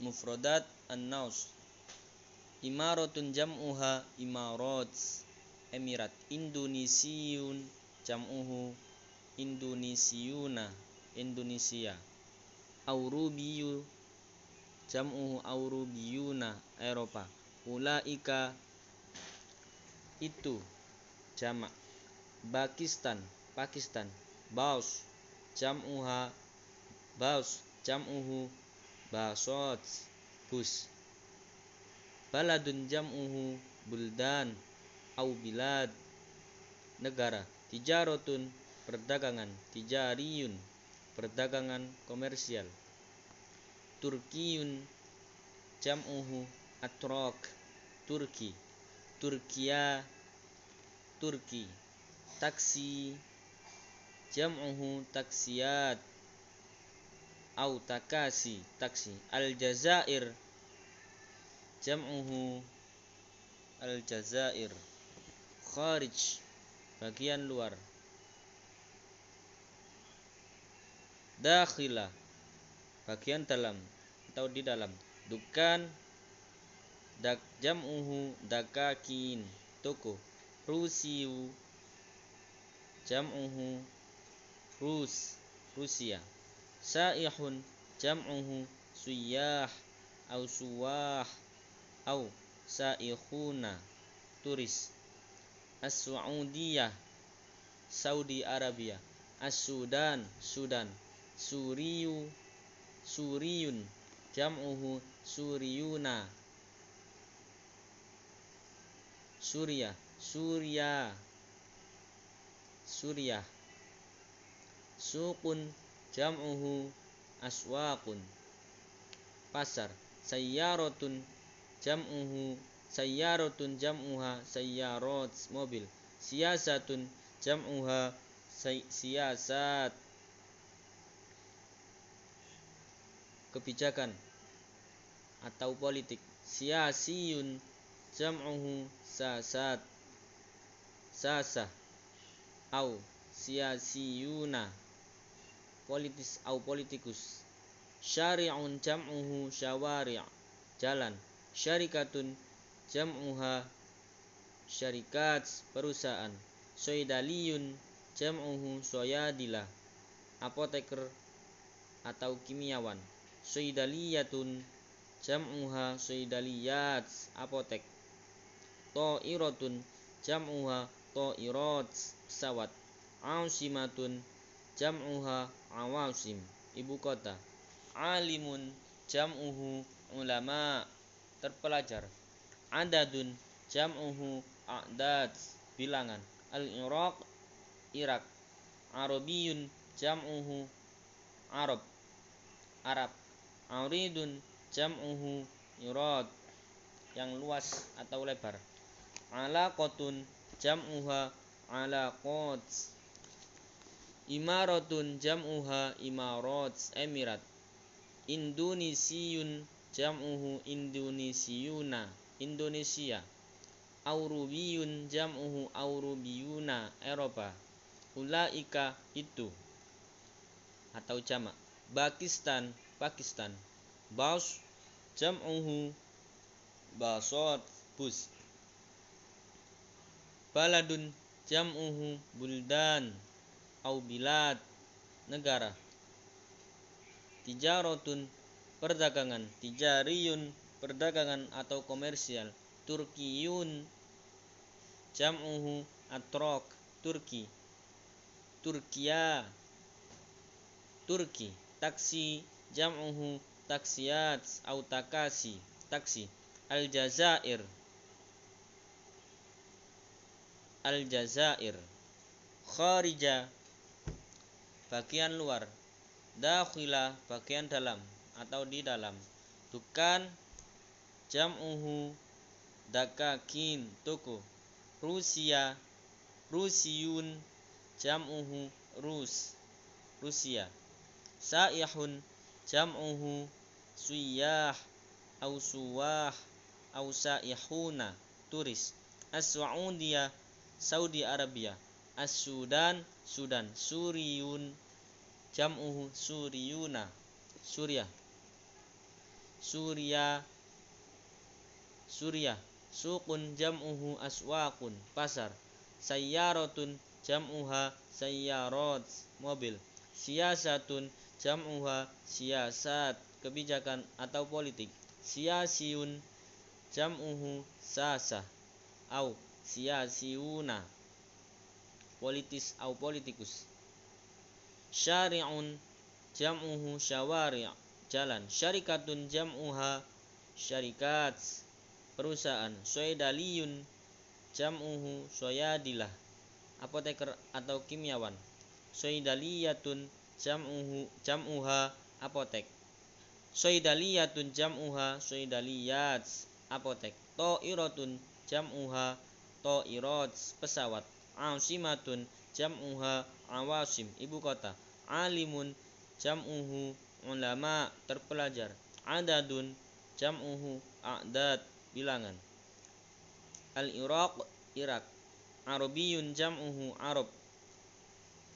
mufradat an-naus. Imaratun jam'uha imarat emirat indonesiyun jam'uhu indonesiyuna indonesia. Aurubiyu jam'uhu aurubiyuna eropa. Ulaika itu jamak Pakistan Pakistan. Baus jam'uha Baus jam'uhu Basot bus. Baladun jam'uhu buldan au bilad. Negara tijarotun perdagangan tijariyun perdagangan komersial. Turkiyun jam'uhu atrok Turki. Turkia Turki. Taksi jam'uhu taksiyat au takasi taksi. Aljazair jam'uhu Aljazair kharij bagian luar. Dakhila bagian dalam atau di dalam. Dukan dak jam'uhu dakakin toko. Rusiu jam'uhu Rus Rusia saihun jam'uhu suyah au suwah au saihuna turis. as-Saudiyah Saudi Arabia. as-Sudan Sudan. Suriyu Suriyun jam'uhu Suriyuna. Surya Surya Suriah Sukun jam'uhu aswaqun. Pasar. Sayyarotun jam'uhu sayyarotun jam'uha sayyarot mobil. Siasatun jam'uha siasat kebijakan atau politik. Siasiyun jam'uhu sasat sasah. Au siasiyuna politis au politikus. Syari'un jam'uhu syawari' jalan. Syarikatun jam'uha syarikat perusahaan. Soidaliyun jam'uhu soyadila apoteker atau kimiawan. Soidaliyatun jam'uha soidaliyat apotek. To'iratun jam'uha to'irat pesawat. Ausimatun jam'uha awasim ibu kota. Alimun jam'uhu ulama terpelajar. Adadun jam'uhu a'dad bilangan. Al-iraq Irak. Arabiyun jam'uhu Arab. Arab. Auridun jam'uhu irad yang luas atau lebar. Alaqatun jam'uha alaqat Imaratun jam'uha imarat emirat. Indonesiyun jam'uhu Indonesiyuna Indonesia. Aurubiyun jam'uhu Aurubiyuna Eropa. Ulaika itu. Atau jamak. Pakistan Pakistan. Baus jam'uhu Basot bus. Baladun jam'uhu buldan au bilad negara. Tijarotun perdagangan. Tijariyun perdagangan atau komersial. Turkiyun jam'uhu atrok Turki. Turkia Turki. Taksi jam'uhu taksiyat au takasi taksi. Aljazair. Aljazair. Kharija bagian luar dakhila bagian dalam atau di dalam. Dukan jam'uhu dakakin toko Rusia Rusiyun jam'uhu Rus Rusia. Saihun jam'uhu suyah au suwah au saihuna turis. as-Saudiyah Saudi Arabia. as-Sudan Sudan. Suriyun jam'uhu Suriyuna Suriah Surya Surya Sukun jam'uhu aswakun pasar. Sayyaratun jam'uha sayyarot mobil. Siasatun jam'uha siasat. Kebijakan atau politik. Siasiun jam'uhu sasa au. Siasiuna politis au politikus. Syari'un jam'uhu syawari' jalan. Syarikatun jam'uha syarikat. Perusahaan soidaliyun jam'uhu soyadilah. Apoteker atau kimiawan. Soidaliyatun jam'uhu jam'uha apotek. Soidaliyatun jam'uha soidaliyat apotek. To'iratun jam'uha to'irat pesawat asimatun jam'uha awasim ibu kota. Alimun jam'uhu ulama terpelajar. Adadun jam'uhu a'dad bilangan. Al-Iraq Irak. Arabiyun jam'uhu Arab.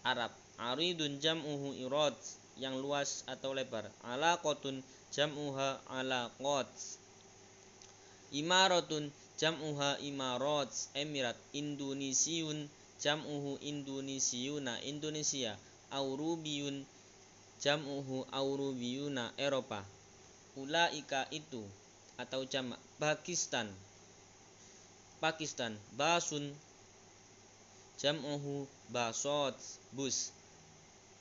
Arab. Aridun jam'uhu irad yang luas atau lebar. Alaqatun jam'uha alaqat. Imaratun jam'uha imarat Emirat Indonesiun. Jam'uhu Indonesiuna Indonesia. Aurubiyun jam'uhu Aurubiyuna Eropa. Ulaika itu atau jamak Pakistan. Pakistan Basun. Jam'uhu basot bus.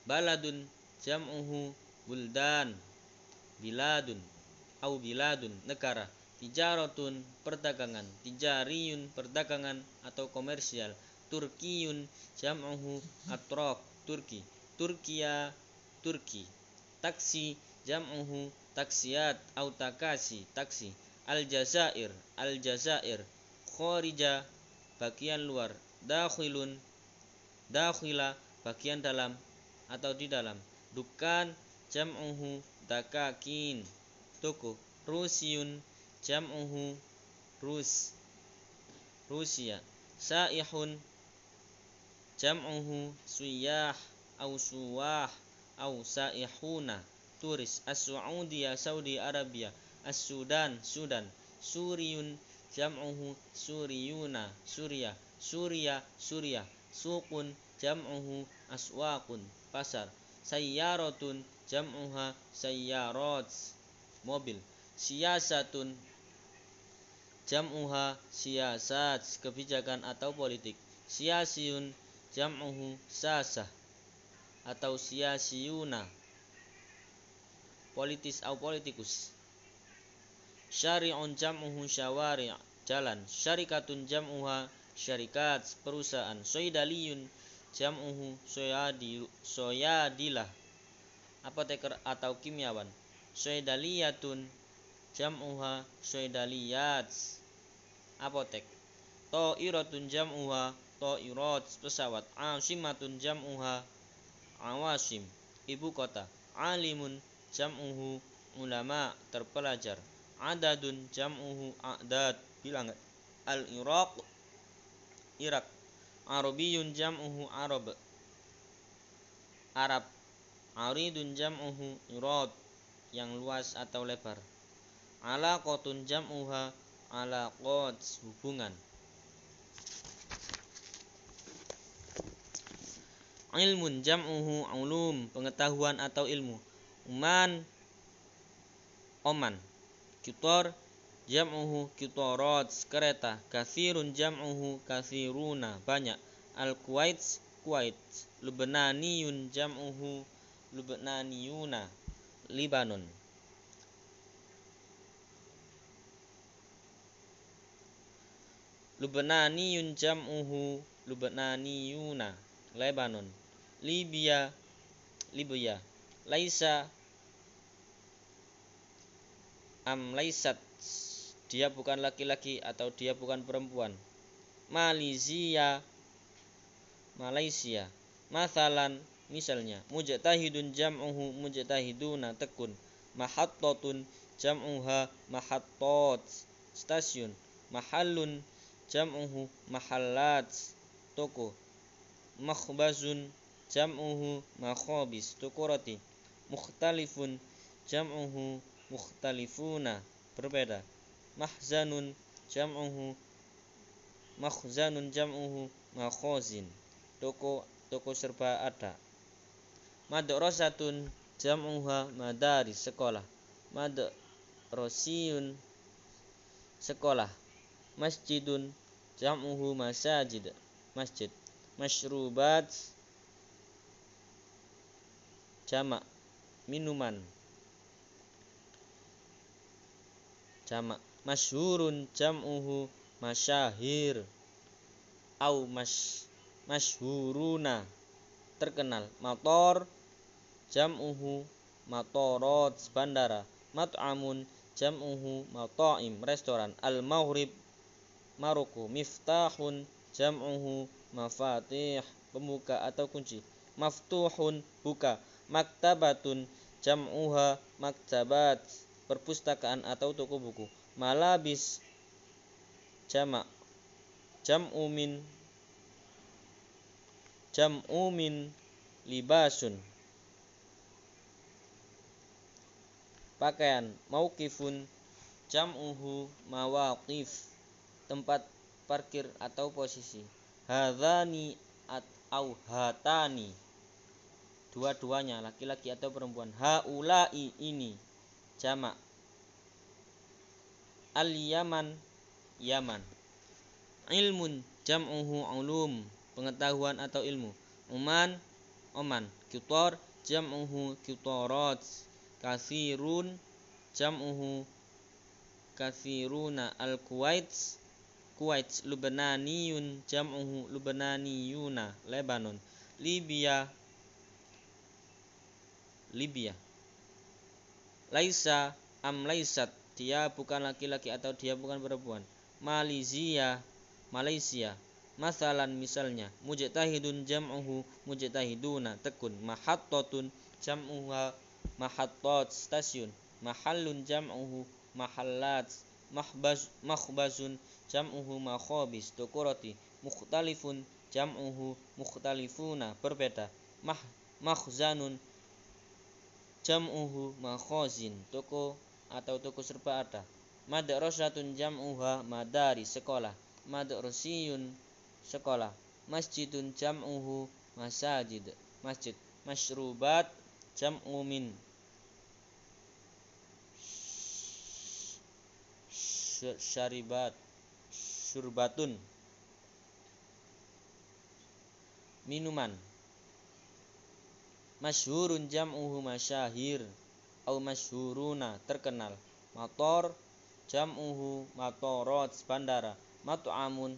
Baladun jam'uhu buldan. Biladun au biladun negara tijaratun perdagangan tijariyun perdagangan atau komersial turkiyun jam'uhu atrok Turki Turkia Turki taksi jam'uhu taksiat au takasi taksi Aljazair Aljazair kharija bagian luar dakhilun dakhila bagian dalam atau di dalam dukan jam'uhu dakakin toko rusiun jam'uhu rus. Rusia. Saihun. Jam'uhu suyah au suwah au saihuna. Turis. as-Saudiyah Saudi Arabia. as-Sudan Sudan. Suriun jam'uhu Suriyuna Surya Surya Surya Sukun jam'uhu aswakun pasar. Sayyaratun. Jam'uha sayyarat. Mobil. Siasatun jam'uha siasat kebijakan atau politik. Siasiun jam'uhu sasah atau siasiuna politis atau politikus. Syari'un jam'uhu syawari' jalan. Syarikatun jam'uha syarikat perusahaan. Soidaliyun jam'uhu soyadi soyadilah. Apoteker atau kimiawan. Soidaliyatun jam'uha soidaliyat apotek to'iratun jam'uha to'irat pesawat asimatun jam'uha awasim. Ibu kota. Alimun jam'uhu ulama terpelajar. Adadun jam'uhu a'dad. Bilangan al-iraq Irak. Arabiyun jam'uhu Arab. Arab. Aridun jam'uhu irad yang luas atau lebar Alaqatun jam'uha alaqat hubungan. Ilmun jam'uhu ulum pengetahuan atau ilmu. Uman Oman. Kitor jam'uhu kitorat kereta. Kasirun jam'uhu kasiruna banyak. Al Kuwait. Kuwait Lubnaniyun jam'uhu Lubnaniyuna Libanon Lubnaniyun jam'uhu Lubnaniyuna Lebanon. Libya Libya. Laisa am laisat dia bukan laki-laki atau dia bukan perempuan. Malaysia Malaysia. Masalan misalnya mujtahidun jam'uhu mujtahiduna tekun. Mahattatun jam'uha mahattot stasiun. Mahallun jam'uhu mahallat toko. Makhbazun jam'uhu makhabis toko roti. Mukhtalifun jam'uhu mukhtalifuna. Berbeda. Mahzanun jam'uhu makhzanun jam'uhu makhozin. Toko toko serba ada. Madrasatun jam'uha madaris sekolah. Madrasiyun sekolah. Masjidun jam'uhu masajid masjid. Masyrubat jamak minuman. Jamak. Masyhurun jam'uhu masyahir. Au mas masyhuruna. Terkenal. Motor jam'uhu matorot bandara. Mat'amun jam'uhu mata'im restoran. Al maghrib Maroko miftahun jam'uhu mafatih pembuka atau kunci. Maftuhun buka. Maktabatun jam'uha maktabat perpustakaan atau toko buku. Malabis jamak jam'u min jam'u min libasun. Pakaian mauqifun jam'uhu mawaqif tempat parkir atau posisi. Hadzani at au hatani. Dua-duanya laki-laki atau perempuan. Haulai ini jamak al yaman. Yaman ilmun jam'uhu ulum pengetahuan atau ilmu. Uman oman. Kitor jam'uhu kitorat kasirun jam'uhu kasiruna al kuwait lubnaniyun jam'uhu lubnaniyuna lebanon libya Libya. Laisa am laisat dia bukan laki-laki atau dia bukan perempuan. Malaysia Malaysia Masalan misalnya mujtahidun jam'uhu mujtahiduna tekun mahattatun jam'uha mahattat stasiun mahallun jam'uhu mahallat mahbaz makhbazun jam'uhu makhabis tukurati mukhtalifun jam'uhu mukhtalifuna berbeda. Mah makhzanun jam'uhu makhazin toko atau toko serba ada. Madrasatun jam'uha madari sekolah. Madrasiyun sekolah. Masjidun jam'uhu masajid masjid. Masyrubat jam'u min syaribat syurbatun. Minuman. Masyhurun jam'uhu masyahir au masyhuruna terkenal. Motor jam'uhu matorot bandara. Mat'amun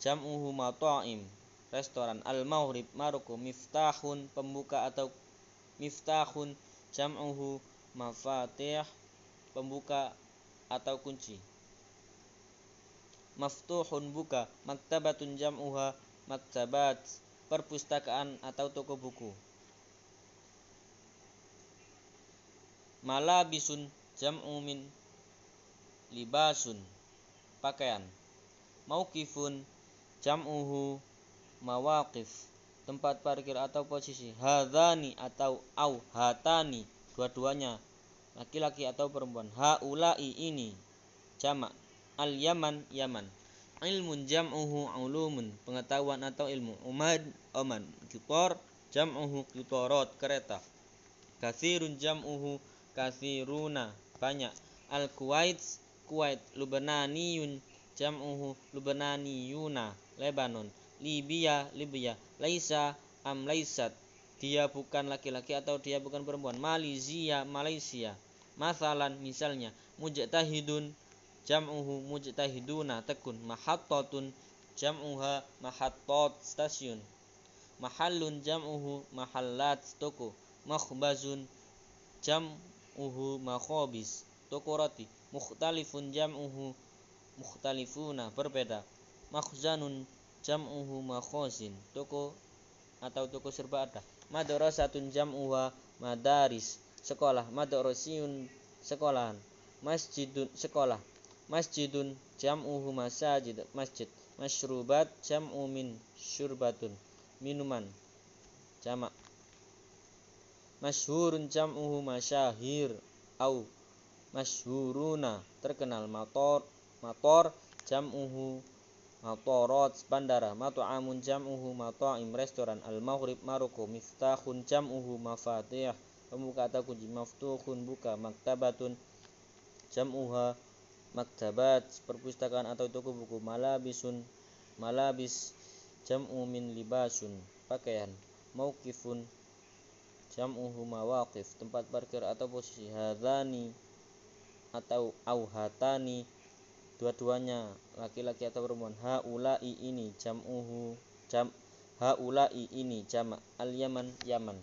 jam'uhu mata'im restoran al maghrib Maroko. Miftahun pembuka atau miftahun jam'uhu mafatih pembuka atau kunci maftuhun buka maktabatun jam'uha maktabat perpustakaan atau toko buku. Malabisun jam'u min libasun pakaian. Mauqifun jam'uhu mawaqif tempat parkir atau posisi. Hadani atau au hatani dua-duanya laki-laki atau perempuan. Haulai ini. Jamak al Yaman. Yaman ilmun jam'uhu ulumun. Pengetahuan atau ilmu. Umad oman. Kitor jam'uhu kitorot. Kereta. Kasirun jam'uhu kasiruna banyak. Al kuwait. Kuwait lubananiyun jam'uhu lubananiyuna lebanon. Libya libya. Laisa am laisat. Dia bukan laki-laki atau dia bukan perempuan. Malaysia Malaysia masalan misalnya mujtahidun jam'uhu mujtahiduna tekun. Mahattatun jam'uha mahattat stasiun. Mahallun jam'uhu mahallat toko. Makhbazun jam'uhu makhobis toko roti. Mukhtalifun jam'uhu mukhtalifuna berbeda. Makhzanun jam'uhu makhozin toko atau toko serba ada. Madrasatun jam'uha madaris sekolah madrasiyun sekolahan. Masjidun sekolah. Masjidun jam'uhu masajid masjid. Masyrubat jam'u min syurbatun. Minuman. Jamak. Masyhurun jam'uhu masyahir. Au. Masyhuruna terkenal motor motor jam'uhu matorat bandara. Mat'amun jam'uhu mat'aim restoran al maghrib Maroko. Miftahun jam'uhu mafatih pembuka kunci maftuhun buka maktabatun jam'uha maktabat perpustakaan atau toko buku. Malabisun malabis jam'u min libasun pakaian. Mauqifun jam'uhu mawaqif tempat parkir atau posisi. Hadani atau auhatani dua-duanya laki-laki atau perempuan. Haulai ini jam'uhu jam haulai ini jamak al yaman yaman